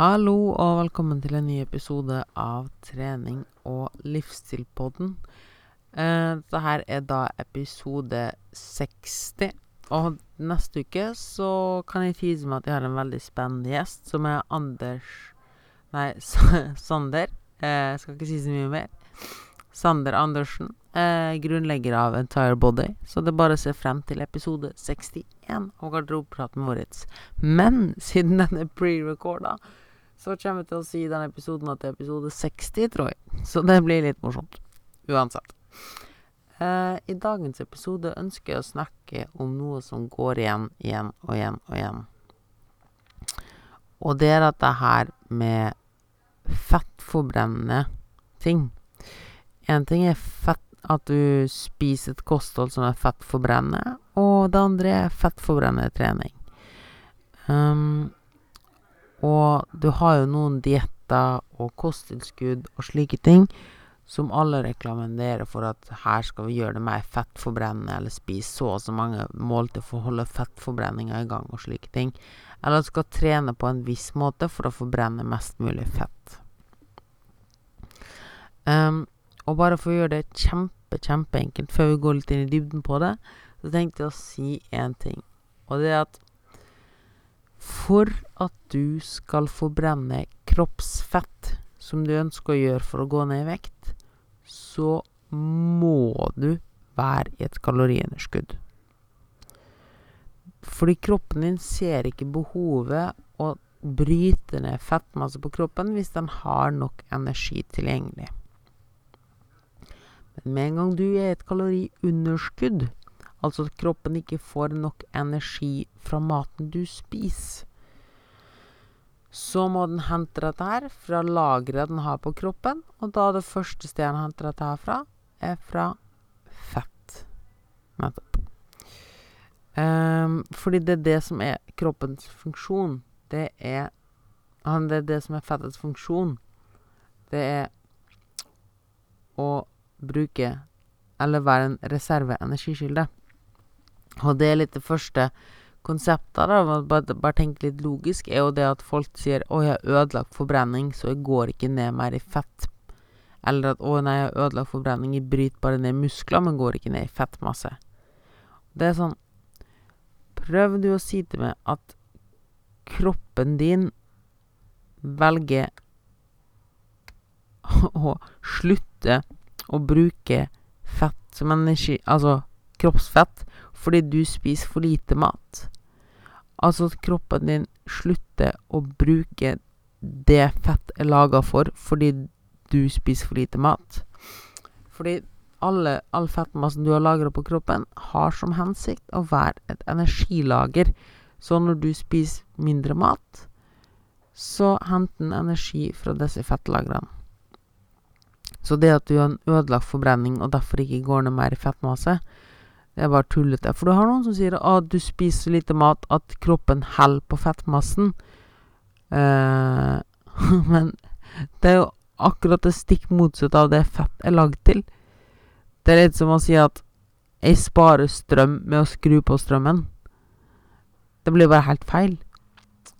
Hallo og velkommen til en ny episode av Trening og livsstilpodden. Eh, Dette er da episode 60. Og neste uke så kan jeg tease med at jeg har en veldig spennende gjest, som er Anders Nei, Sander. Eh, skal ikke si så mye mer. Sander Andersen, eh, grunnlegger av Entire Body. Så det er bare å se frem til episode 61 av garderobepraten vår. Men siden den er pre-recorda, så kommer vi til å si i denne episoden at det er episode 60, tror jeg. Så det blir litt morsomt. Uansett. Uh, I dagens episode ønsker jeg å snakke om noe som går igjen, igjen og igjen og igjen. Og det er dette her med fettforbrennende ting. En ting er fett, at du spiser et kosthold som er fettforbrennende, og det andre er fettforbrennende trening. Um, og du har jo noen dietter og kosttilskudd og slike ting som alle reklamenderer for at her skal vi gjøre det mer fettforbrennende, eller spise så og så mange måltider for å holde fettforbrenninga i gang og slike ting. Eller skal trene på en viss måte for å forbrenne mest mulig fett. Um, og bare for å gjøre det kjempe, kjempeenkelt, før vi går litt inn i dybden på det, så tenkte jeg å si én ting. Og det er at for at du skal forbrenne kroppsfett som du ønsker å gjøre for å gå ned i vekt, så må du være i et kaloriunderskudd. Fordi kroppen din ser ikke behovet å bryte ned fettmasse på kroppen hvis den har nok energi tilgjengelig. Men med en gang du er i et kaloriunderskudd, altså at kroppen ikke får nok energi fra maten du spiser, så må den hente dette her fra lageret den har på kroppen, og da det første stedet den henter dette her fra, er fra fett. Nettopp. Um, fordi det er det som er kroppens funksjon. Det er Det er det som er fettets funksjon. Det er å bruke Eller være en reserveenergikilde. Og det er litt det første konseptet, da, bare, bare tenke litt logisk, er jo det at folk sier 'Å, jeg har ødelagt forbrenning, så jeg går ikke ned mer i fett'. Eller at 'Å, nei, jeg har ødelagt forbrenning, jeg bryter bare ned muskler, men går ikke ned i fettmasse'. Det er sånn Prøv du å si til meg at kroppen din velger å slutte å bruke fett som energi, altså kroppsfett, fordi du spiser for lite mat. Altså at kroppen din slutter å bruke det fett er laga for, fordi du spiser for lite mat. Fordi alle, all fettmassen du har lagra på kroppen, har som hensikt å være et energilager. Så når du spiser mindre mat, så henter den energi fra disse fettlagrene. Så det at du har en ødelagt forbrenning og derfor ikke går ned mer i fettmasse, det er bare tullete. For du har noen som sier at du spiser så lite mat at kroppen holder på fettmassen. Uh, men det er jo akkurat det stikk motsatte av det fett er lagd til. Det er litt som å si at jeg sparer strøm med å skru på strømmen. Det blir bare helt feil.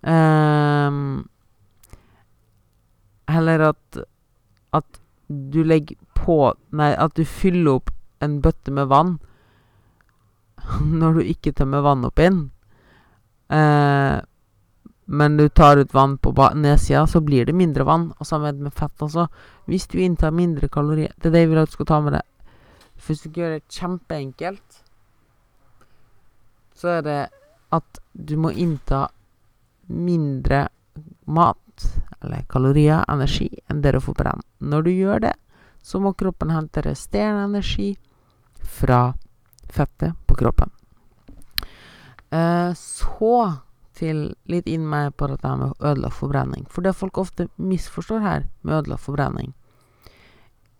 Uh, heller at at du legger på Nei, at du fyller opp en bøtte med vann når du ikke tømmer vann opp inn, Eh, men du tar ut vann på nedsida, så blir det mindre vann. Og sammen med fett også. Hvis du inntar mindre kalorier Det er det jeg vil at du skal ta med deg. Hvis du gjør det kjempeenkelt, så er det at du må innta mindre mat, eller kalorier, energi, enn det du får brenne. Når du gjør det, så må kroppen hente resterende energi fra fettet kroppen. Eh, så til litt inn meg på dette med ødelagt forbrenning. For det folk ofte misforstår her med ødelagt forbrenning,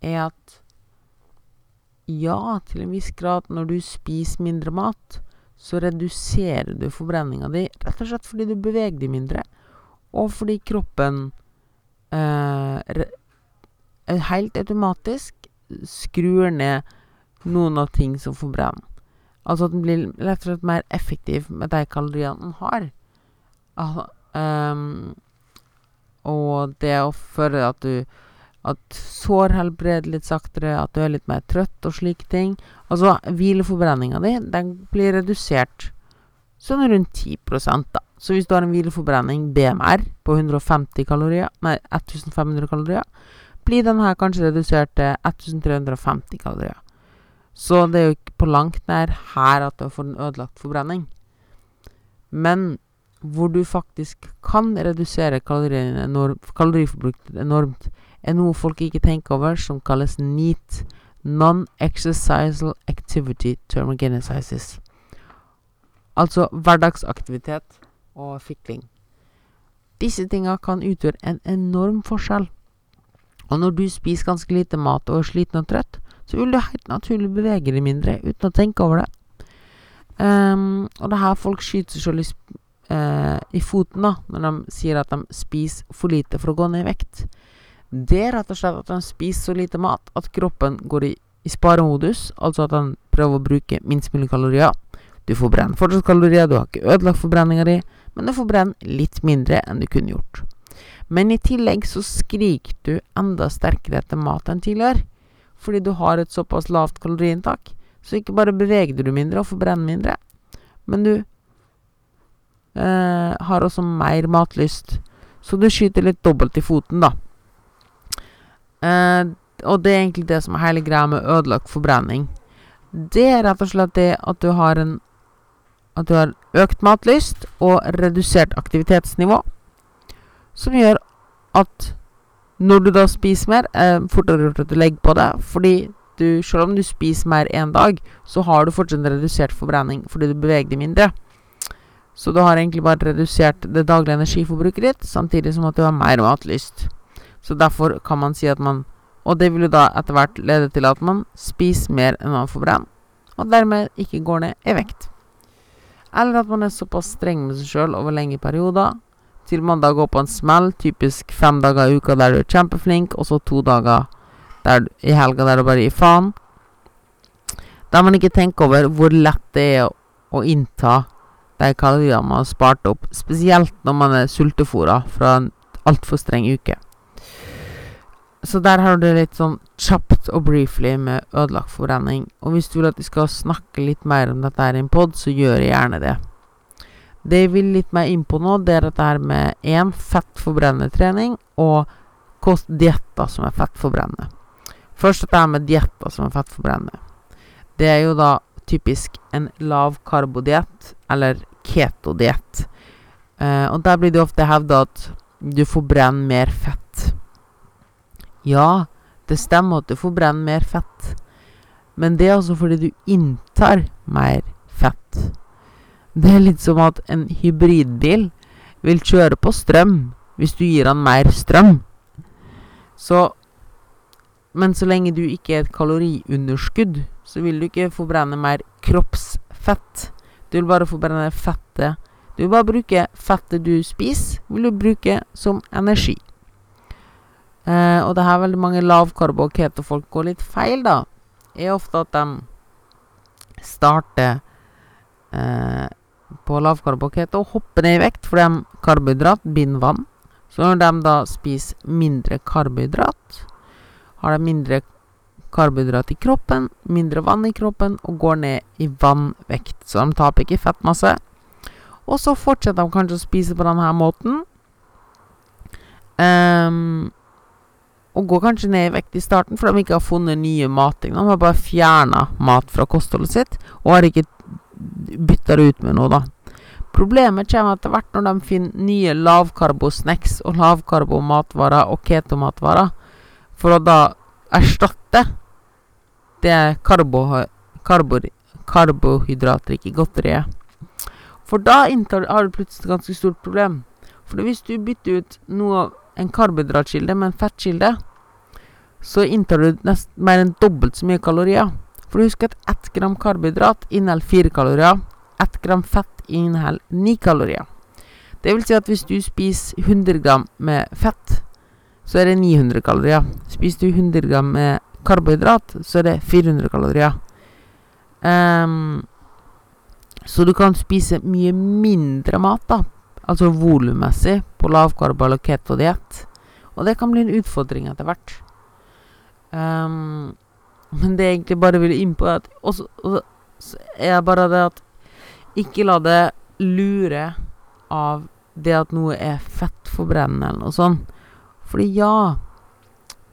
er at ja, til en viss grad, når du spiser mindre mat, så reduserer du forbrenninga di rett og slett fordi du beveger deg mindre, og fordi kroppen eh, helt automatisk skrur ned noen av ting som forbrenner. Altså at den blir rett og slett mer effektiv med de kaloriene den har. Altså, um, det å føre at du At sår helbreder litt saktere, at du er litt mer trøtt og slike ting. Altså, hvileforbrenninga di, den blir redusert sånn rundt 10 da. Så hvis du har en hvileforbrenning, BMR, på 150 kalorier, nei, 1500 kalorier, blir den her kanskje redusert til 1350 kalorier. Så det er jo ikke på langt nær her at du får en ødelagt forbrenning. Men hvor du faktisk kan redusere kaloriforbruket enormt, er noe folk ikke tenker over, som kalles NEAT. Non-exercisal activity thermogenesis. Altså hverdagsaktivitet og fikling. Disse tinga kan utgjøre en enorm forskjell. Og når du spiser ganske lite mat og er sliten og trøtt, så vil du helt naturlig bevege deg mindre uten å tenke over det. Um, og det er her folk skyter seg selv i, uh, i, foten da, når de sier at de spiser for lite for å gå ned i vekt. Det er rett og slett at de spiser så lite mat at kroppen går i, i sparemodus, altså at den prøver å bruke minst mulig kalorier. Du forbrenner fortsatt kalorier, du har ikke ødelagt forbrenninga di, men du forbrenner litt mindre enn du kunne gjort. Men i tillegg så skriker du enda sterkere etter mat enn tidligere, fordi du har et såpass lavt kaloriinntak. Så ikke bare beveger du mindre og forbrenner mindre, men du eh, har også mer matlyst. Så du skyter litt dobbelt i foten, da. Eh, og det er egentlig det som er hele greia med ødelagt forbrenning. Det er rett og slett det at du har en At du har økt matlyst og redusert aktivitetsnivå, som gjør at når du da spiser mer, eh, fortere gjort at du legger på det, fordi du, selv om du spiser mer én dag, så har du fortsatt redusert forbrenning fordi du beveger deg mindre. Så du har egentlig bare redusert det daglige energiforbruket ditt, samtidig som at du har mer matlyst. Så derfor kan man si at man Og det vil jo da etter hvert lede til at man spiser mer enn man forbrenner, og dermed ikke går ned i vekt. Eller at man er såpass streng med seg sjøl over lengre perioder, til mandag går på en smell, typisk fem dager i uka der du er kjempeflink, og så to dager der, i helga der du bare gir faen. Der man ikke tenker over hvor lett det er å, å innta de kaloriene man har spart opp, spesielt når man er sultefòra fra en altfor streng uke. Så der har du det litt sånn kjapt og briefly med ødelagt forbrenning. Og hvis du vil at vi skal snakke litt mer om dette her i en pod, så gjør jeg gjerne det. Det jeg vil litt mer inn på nå, det er dette her med én fettforbrennende trening og dietter som er fettforbrennende. Først dette her med dietter som er fettforbrennende. Det er jo da typisk en lav karbodiett eller ketodiett. Eh, og der blir det ofte hevda at du forbrenner mer fett. Ja, det stemmer at du forbrenner mer fett, men det er altså fordi du inntar mer fett. Det er litt som at en hybridbil vil kjøre på strøm hvis du gir han mer strøm. Så men så lenge du ikke er et kaloriunderskudd, så vil du ikke forbrenne mer kroppsfett. Du vil bare forbrenne fettet. Du vil bare bruke fettet du spiser, vil du bruke som energi. Eh, og det her veldig mange lavkarbo- og keto-folk går litt feil, da, er ofte at de starter eh, på lavkarbo og hopper ned i vekt fordi de karbohydrat binder vann. Så når de da spiser mindre karbohydrat, har de mindre karbohydrat i kroppen, mindre vann i kroppen og går ned i vannvekt. Så de taper ikke fettmasse. Og så fortsetter de kanskje å spise på denne måten. Um, og går kanskje ned i vekt i starten, for de ikke har funnet nye matting. De har bare fjerna mat fra kostholdet sitt, og har ikke bytta det ut med noe, da. Problemet kommer etter hvert når de finner nye lavkarbo-snacks og lavkarbo-matvarer og keto-matvarer for å da erstatte det karbo, karbo, karbohydratrike godteriet. For da inntar, har du plutselig et ganske stort problem. For hvis du bytter ut noe, en karbohydratkilde med en fettkilde, så inntar du nest, mer enn dobbelt så mye kalorier. For husk at ett gram karbohydrat inneholder fire kalorier. Ett gram fett inneholder ni kalorier. Det vil si at hvis du spiser 100 gram med fett, så er det 900 kalorier. Spiser du 100 gram med karbohydrat, så er det 400 kalorier. Um, så du kan spise mye mindre mat, da, altså volummessig, på lavkarbo- eller ketodiett, Og det kan bli en utfordring etter hvert. Um, men det jeg egentlig bare ville inn på, er at også, også er bare det at Ikke la det lure av det at noe er fettforbrennende eller noe sånt. Fordi ja,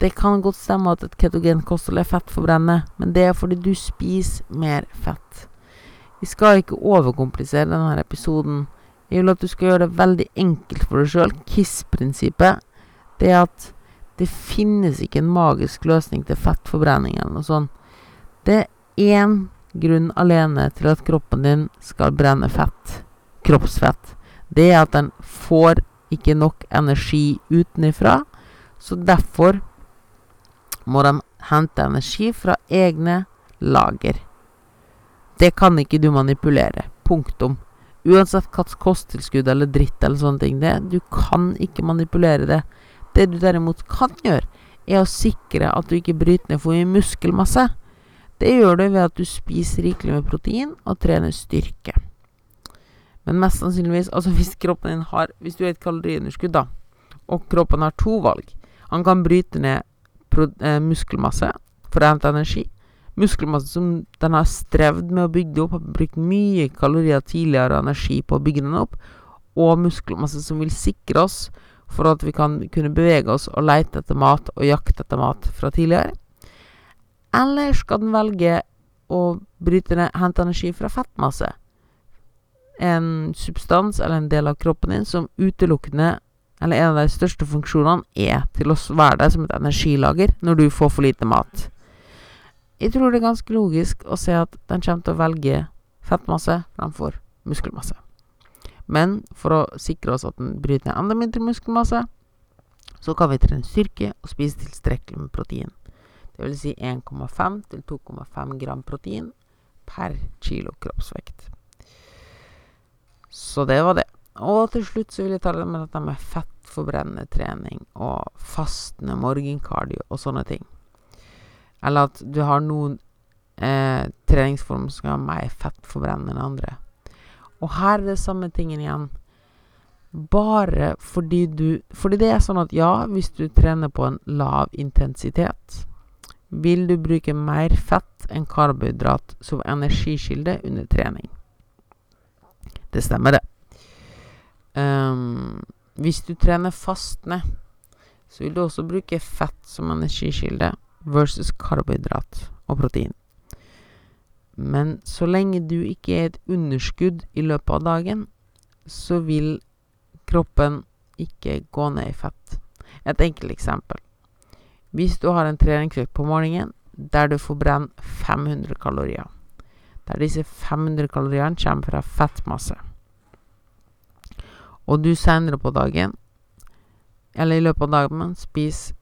det kan godt stemme at et ketogent kosthold er fettforbrennende, men det er fordi du spiser mer fett. Vi skal ikke overkomplisere denne episoden. Jeg vil at du skal gjøre det veldig enkelt for deg sjøl. KISS-prinsippet. Det er at det finnes ikke en magisk løsning til fettforbrenning eller noe sånt. Det er én grunn alene til at kroppen din skal brenne fett. Kroppsfett. Det er at den får ikke nok energi utenifra. Så derfor må de hente energi fra egne lager. Det kan ikke du manipulere. Punktum. Uansett hva kosttilskudd eller dritt eller sånne ting det Du kan ikke manipulere det. Det du derimot kan gjøre, er å sikre at du ikke bryter ned for mye muskelmasse. Det gjør du ved at du spiser rikelig med protein og trener styrke. Men mest sannsynligvis Altså, hvis kroppen din har Hvis du er et kaloriunderskudd, da, og kroppen har to valg Han kan bryte ned eh, muskelmasse for å hente energi. Muskelmasse som den har strevd med å bygge opp, har brukt mye kalorier tidligere og energi på å bygge den opp, og muskelmasse som vil sikre oss for at vi kan kunne bevege oss og leite etter mat og jakte etter mat fra tidligere. Eller skal den velge å bryte ned, hente energi fra fettmasse? En substans eller en del av kroppen din som utelukkende eller en av de største funksjonene er til å være der som et energilager når du får for lite mat. Jeg tror det er ganske logisk å se at den kommer til å velge fettmasse framfor muskelmasse. Men for å sikre oss at den bryter ned enda mindre muskelmasse, så kan vi trene styrke og spise tilstrekkelig med protein. Det vil si 1,5 til 2,5 gram protein per kilo kroppsvekt. Så det var det. Og til slutt så vil jeg ta det med dette med fettforbrennende trening og fastende morgenkardio og sånne ting. Eller at du har noen eh, treningsformer som er mer fettforbrennende enn andre. Og her er det samme tingen igjen. Bare fordi du Fordi det er sånn at ja, hvis du trener på en lav intensitet, vil du bruke mer fett enn karbohydrat som energikilde under trening. Det stemmer, det. Um, hvis du trener fastende, så vil du også bruke fett som energikilde versus karbohydrat og protein. Men så lenge du ikke er et underskudd i løpet av dagen, så vil kroppen ikke gå ned i fett. Et enkelt eksempel. Hvis du har en treningsøkt på morgenen der du forbrenner 500 kalorier, der disse 500 kaloriene kommer fra fettmasse og du senere på dagen, eller i løpet av dagen, spiser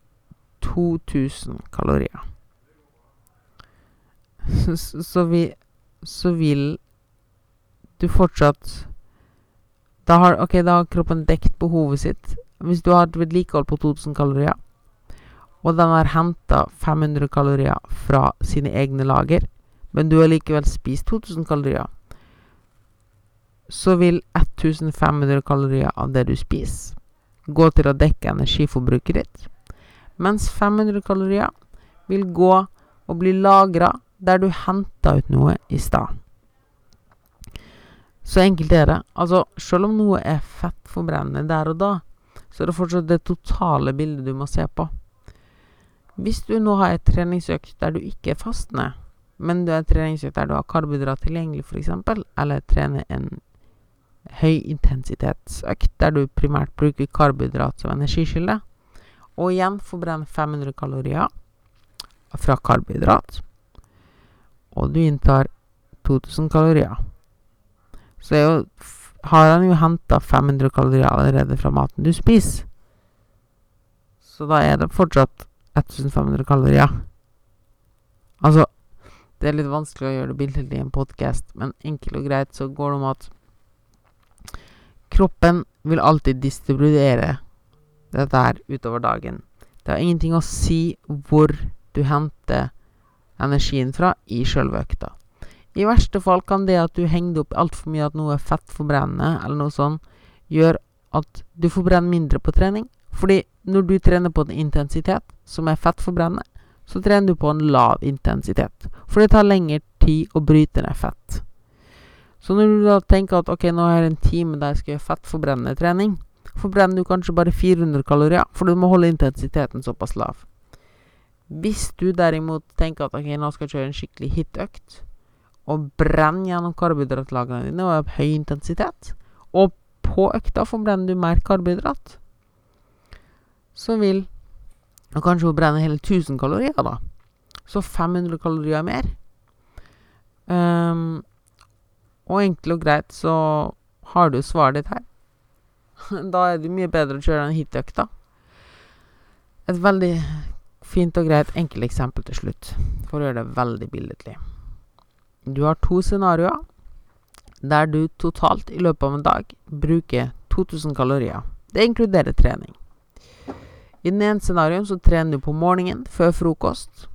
2000 kalorier, så, så, vi, så vil du fortsatt da har, Ok, da har kroppen dekt behovet sitt. Hvis du har et vedlikehold på 2000 kalorier, og den har henta 500 kalorier fra sine egne lager, men du har likevel spist 2000 kalorier, så vil 1500 kalorier av det du spiser, gå til å dekke energiforbruket ditt, mens 500 kalorier vil gå og bli lagra der du henta ut noe i stad. Så enkelt er det. Altså, selv om noe er fettforbrennende der og da, så er det fortsatt det totale bildet du må se på. Hvis du nå har et treningsøkt der du ikke er fastende, men du har et treningsøkt der du har karbohydrat tilgjengelig, f.eks., eller trener en høyintensitetsøkt der du primært bruker karbohydrat som energiskylde, og igjen forbrenner 500 kalorier fra karbohydrat, og du inntar 2000 kalorier, så jo, har han jo henta 500 kalorier allerede fra maten du spiser. Så da er det fortsatt 1500 kalorier. Altså, det er litt vanskelig å gjøre det billedlig i en podkast, men enkelt og greit så går det om at Kroppen vil alltid distribuere dette her utover dagen. Det har ingenting å si hvor du henter energien fra i sjølve økta. I verste fall kan det at du henger opp altfor mye at noe er fettforbrennende, eller noe sånt, gjøre at du forbrenner mindre på trening. Fordi når du trener på en intensitet som er fettforbrennende, så trener du på en lav intensitet. For det tar lengre tid å bryte ned fett. Så når du da tenker at ok, nå har jeg en time der jeg skal gjøre fettforbrennende trening, forbrenner du kanskje bare 400 kalorier, for du må holde intensiteten såpass lav. Hvis du derimot tenker at ok, nå skal jeg kjøre en skikkelig hitøkt, og brenne gjennom karbohydratlagene dine og høy intensitet, og på økta forbrenner du mer karbohydrat, så vil og kanskje brenner hele 1000 kalorier, da. Så 500 kalorier mer. Um, og enkelt og greit så har du svaret ditt her. da er det mye bedre å kjøre den hitøkta. Et veldig fint og greit enkelt eksempel til slutt, for å gjøre det veldig billedlig. Du har to scenarioer der du totalt i løpet av en dag bruker 2000 kalorier. Det inkluderer trening. I den ene scenarioen så trener du på morgenen før frokost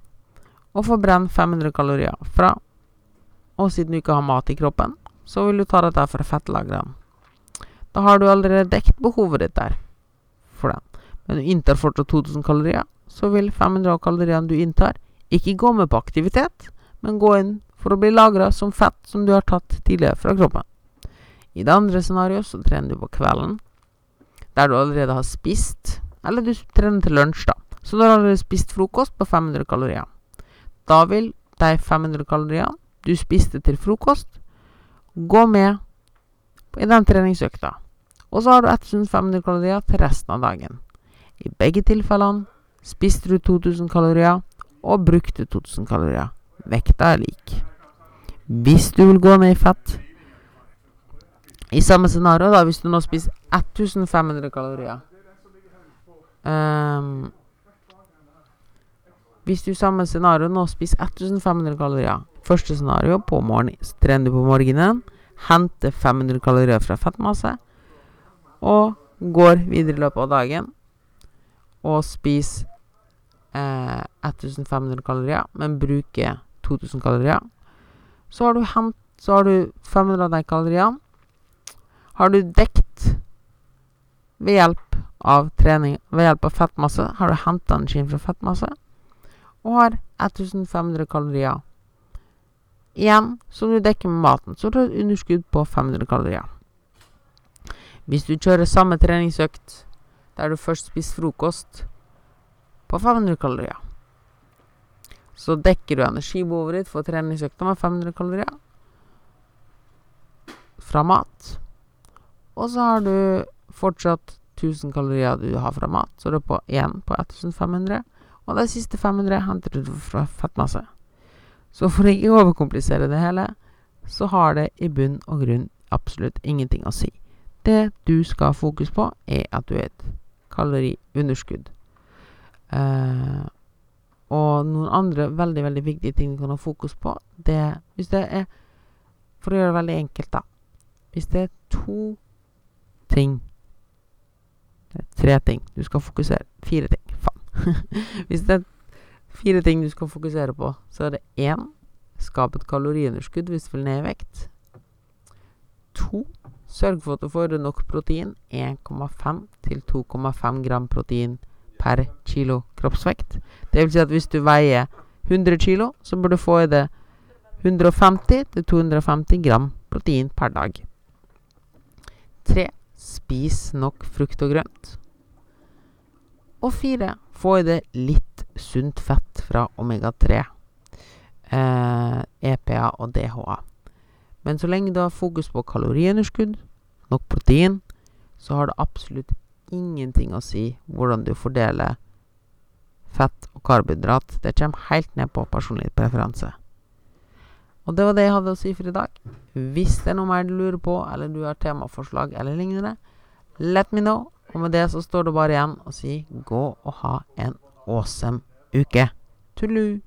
og får brent 500 kalorier fra Og siden du ikke har mat i kroppen, så vil du ta dette fra fettlagrene. Da har du allerede dekt behovet ditt der for den. Men du inntar fortsatt 2000 kalorier, så vil 500 av kaloriene du inntar, ikke gå med på aktivitet, men gå inn for å bli lagra som fett som du har tatt tidligere fra kroppen. I det andre scenarioet så trener du på kvelden, der du allerede har spist, eller du trener til lunsj, da. Så du har allerede spist frokost på 500 kalorier. Da vil de 500 kaloriene du spiste til frokost, gå med i den treningsøkta. Og så har du 1500 kalorier til resten av dagen. I begge tilfellene spiste du 2000 kalorier og brukte 2000 kalorier. Vekta er lik. Hvis du vil gå ned i fett I samme scenario, da, hvis du nå spiser 1500 kalorier um, Hvis du i samme scenario nå spiser 1500 kalorier Første scenario på morgenen. trener du på morgenen, henter 500 kalorier fra fettmasse og går videre i løpet av dagen og spiser eh, 1500 kalorier, men bruker 2000 kalorier. Så har du, hent, så har du 500 av de kaloriene har du dekt ved hjelp av trening Ved hjelp av fettmasse har du henta energien fra fettmasse og har 1500 kalorier igjen som du dekker med maten. Så du har et underskudd på 500 kalorier. Hvis du kjører samme treningsøkt der du først spiser frokost på 500 kalorier, så dekker du energibehovet ditt for treningsøkta med 500 kalorier fra mat. Og så har du fortsatt 1000 kalorier du har fra mat, så du er på igjen på 1500. Og de siste 500 henter du fra fettmasse. Så for å ikke overkomplisere det hele, så har det i bunn og grunn absolutt ingenting å si. Det du skal ha fokus på, er at du er et kaloriunderskudd. Uh, og noen andre veldig veldig viktige ting du kan ha fokus på, det Hvis det er For å gjøre det veldig enkelt, da. Hvis det er to ting Det er tre ting du skal fokusere Fire ting. Faen. Hvis det er fire ting du skal fokusere på, så er det én Skap et kaloriunderskudd hvis du vil ned i vekt. To Sørg for at du får nok protein. 1,5 til 2,5 gram protein per kilo kroppsvekt. Det vil si at hvis du veier 100 kilo, så bør du få i deg 150-250 gram protein per dag. 3. Spis nok frukt og grønt. Og 4. Få i deg litt sunt fett fra omega-3, eh, EPA og DHA. Men så lenge du har fokus på kaloriunderskudd, nok protein, så har det absolutt ingenting å si hvordan du fordeler fett og karbohydrat. Det kommer helt ned på personlig preferanse. Og det var det jeg hadde å si for i dag. Hvis det er noe mer du lurer på, eller du har temaforslag eller lignende, let me know. Og med det så står det bare igjen å si gå og ha en awesome uke. Tullu!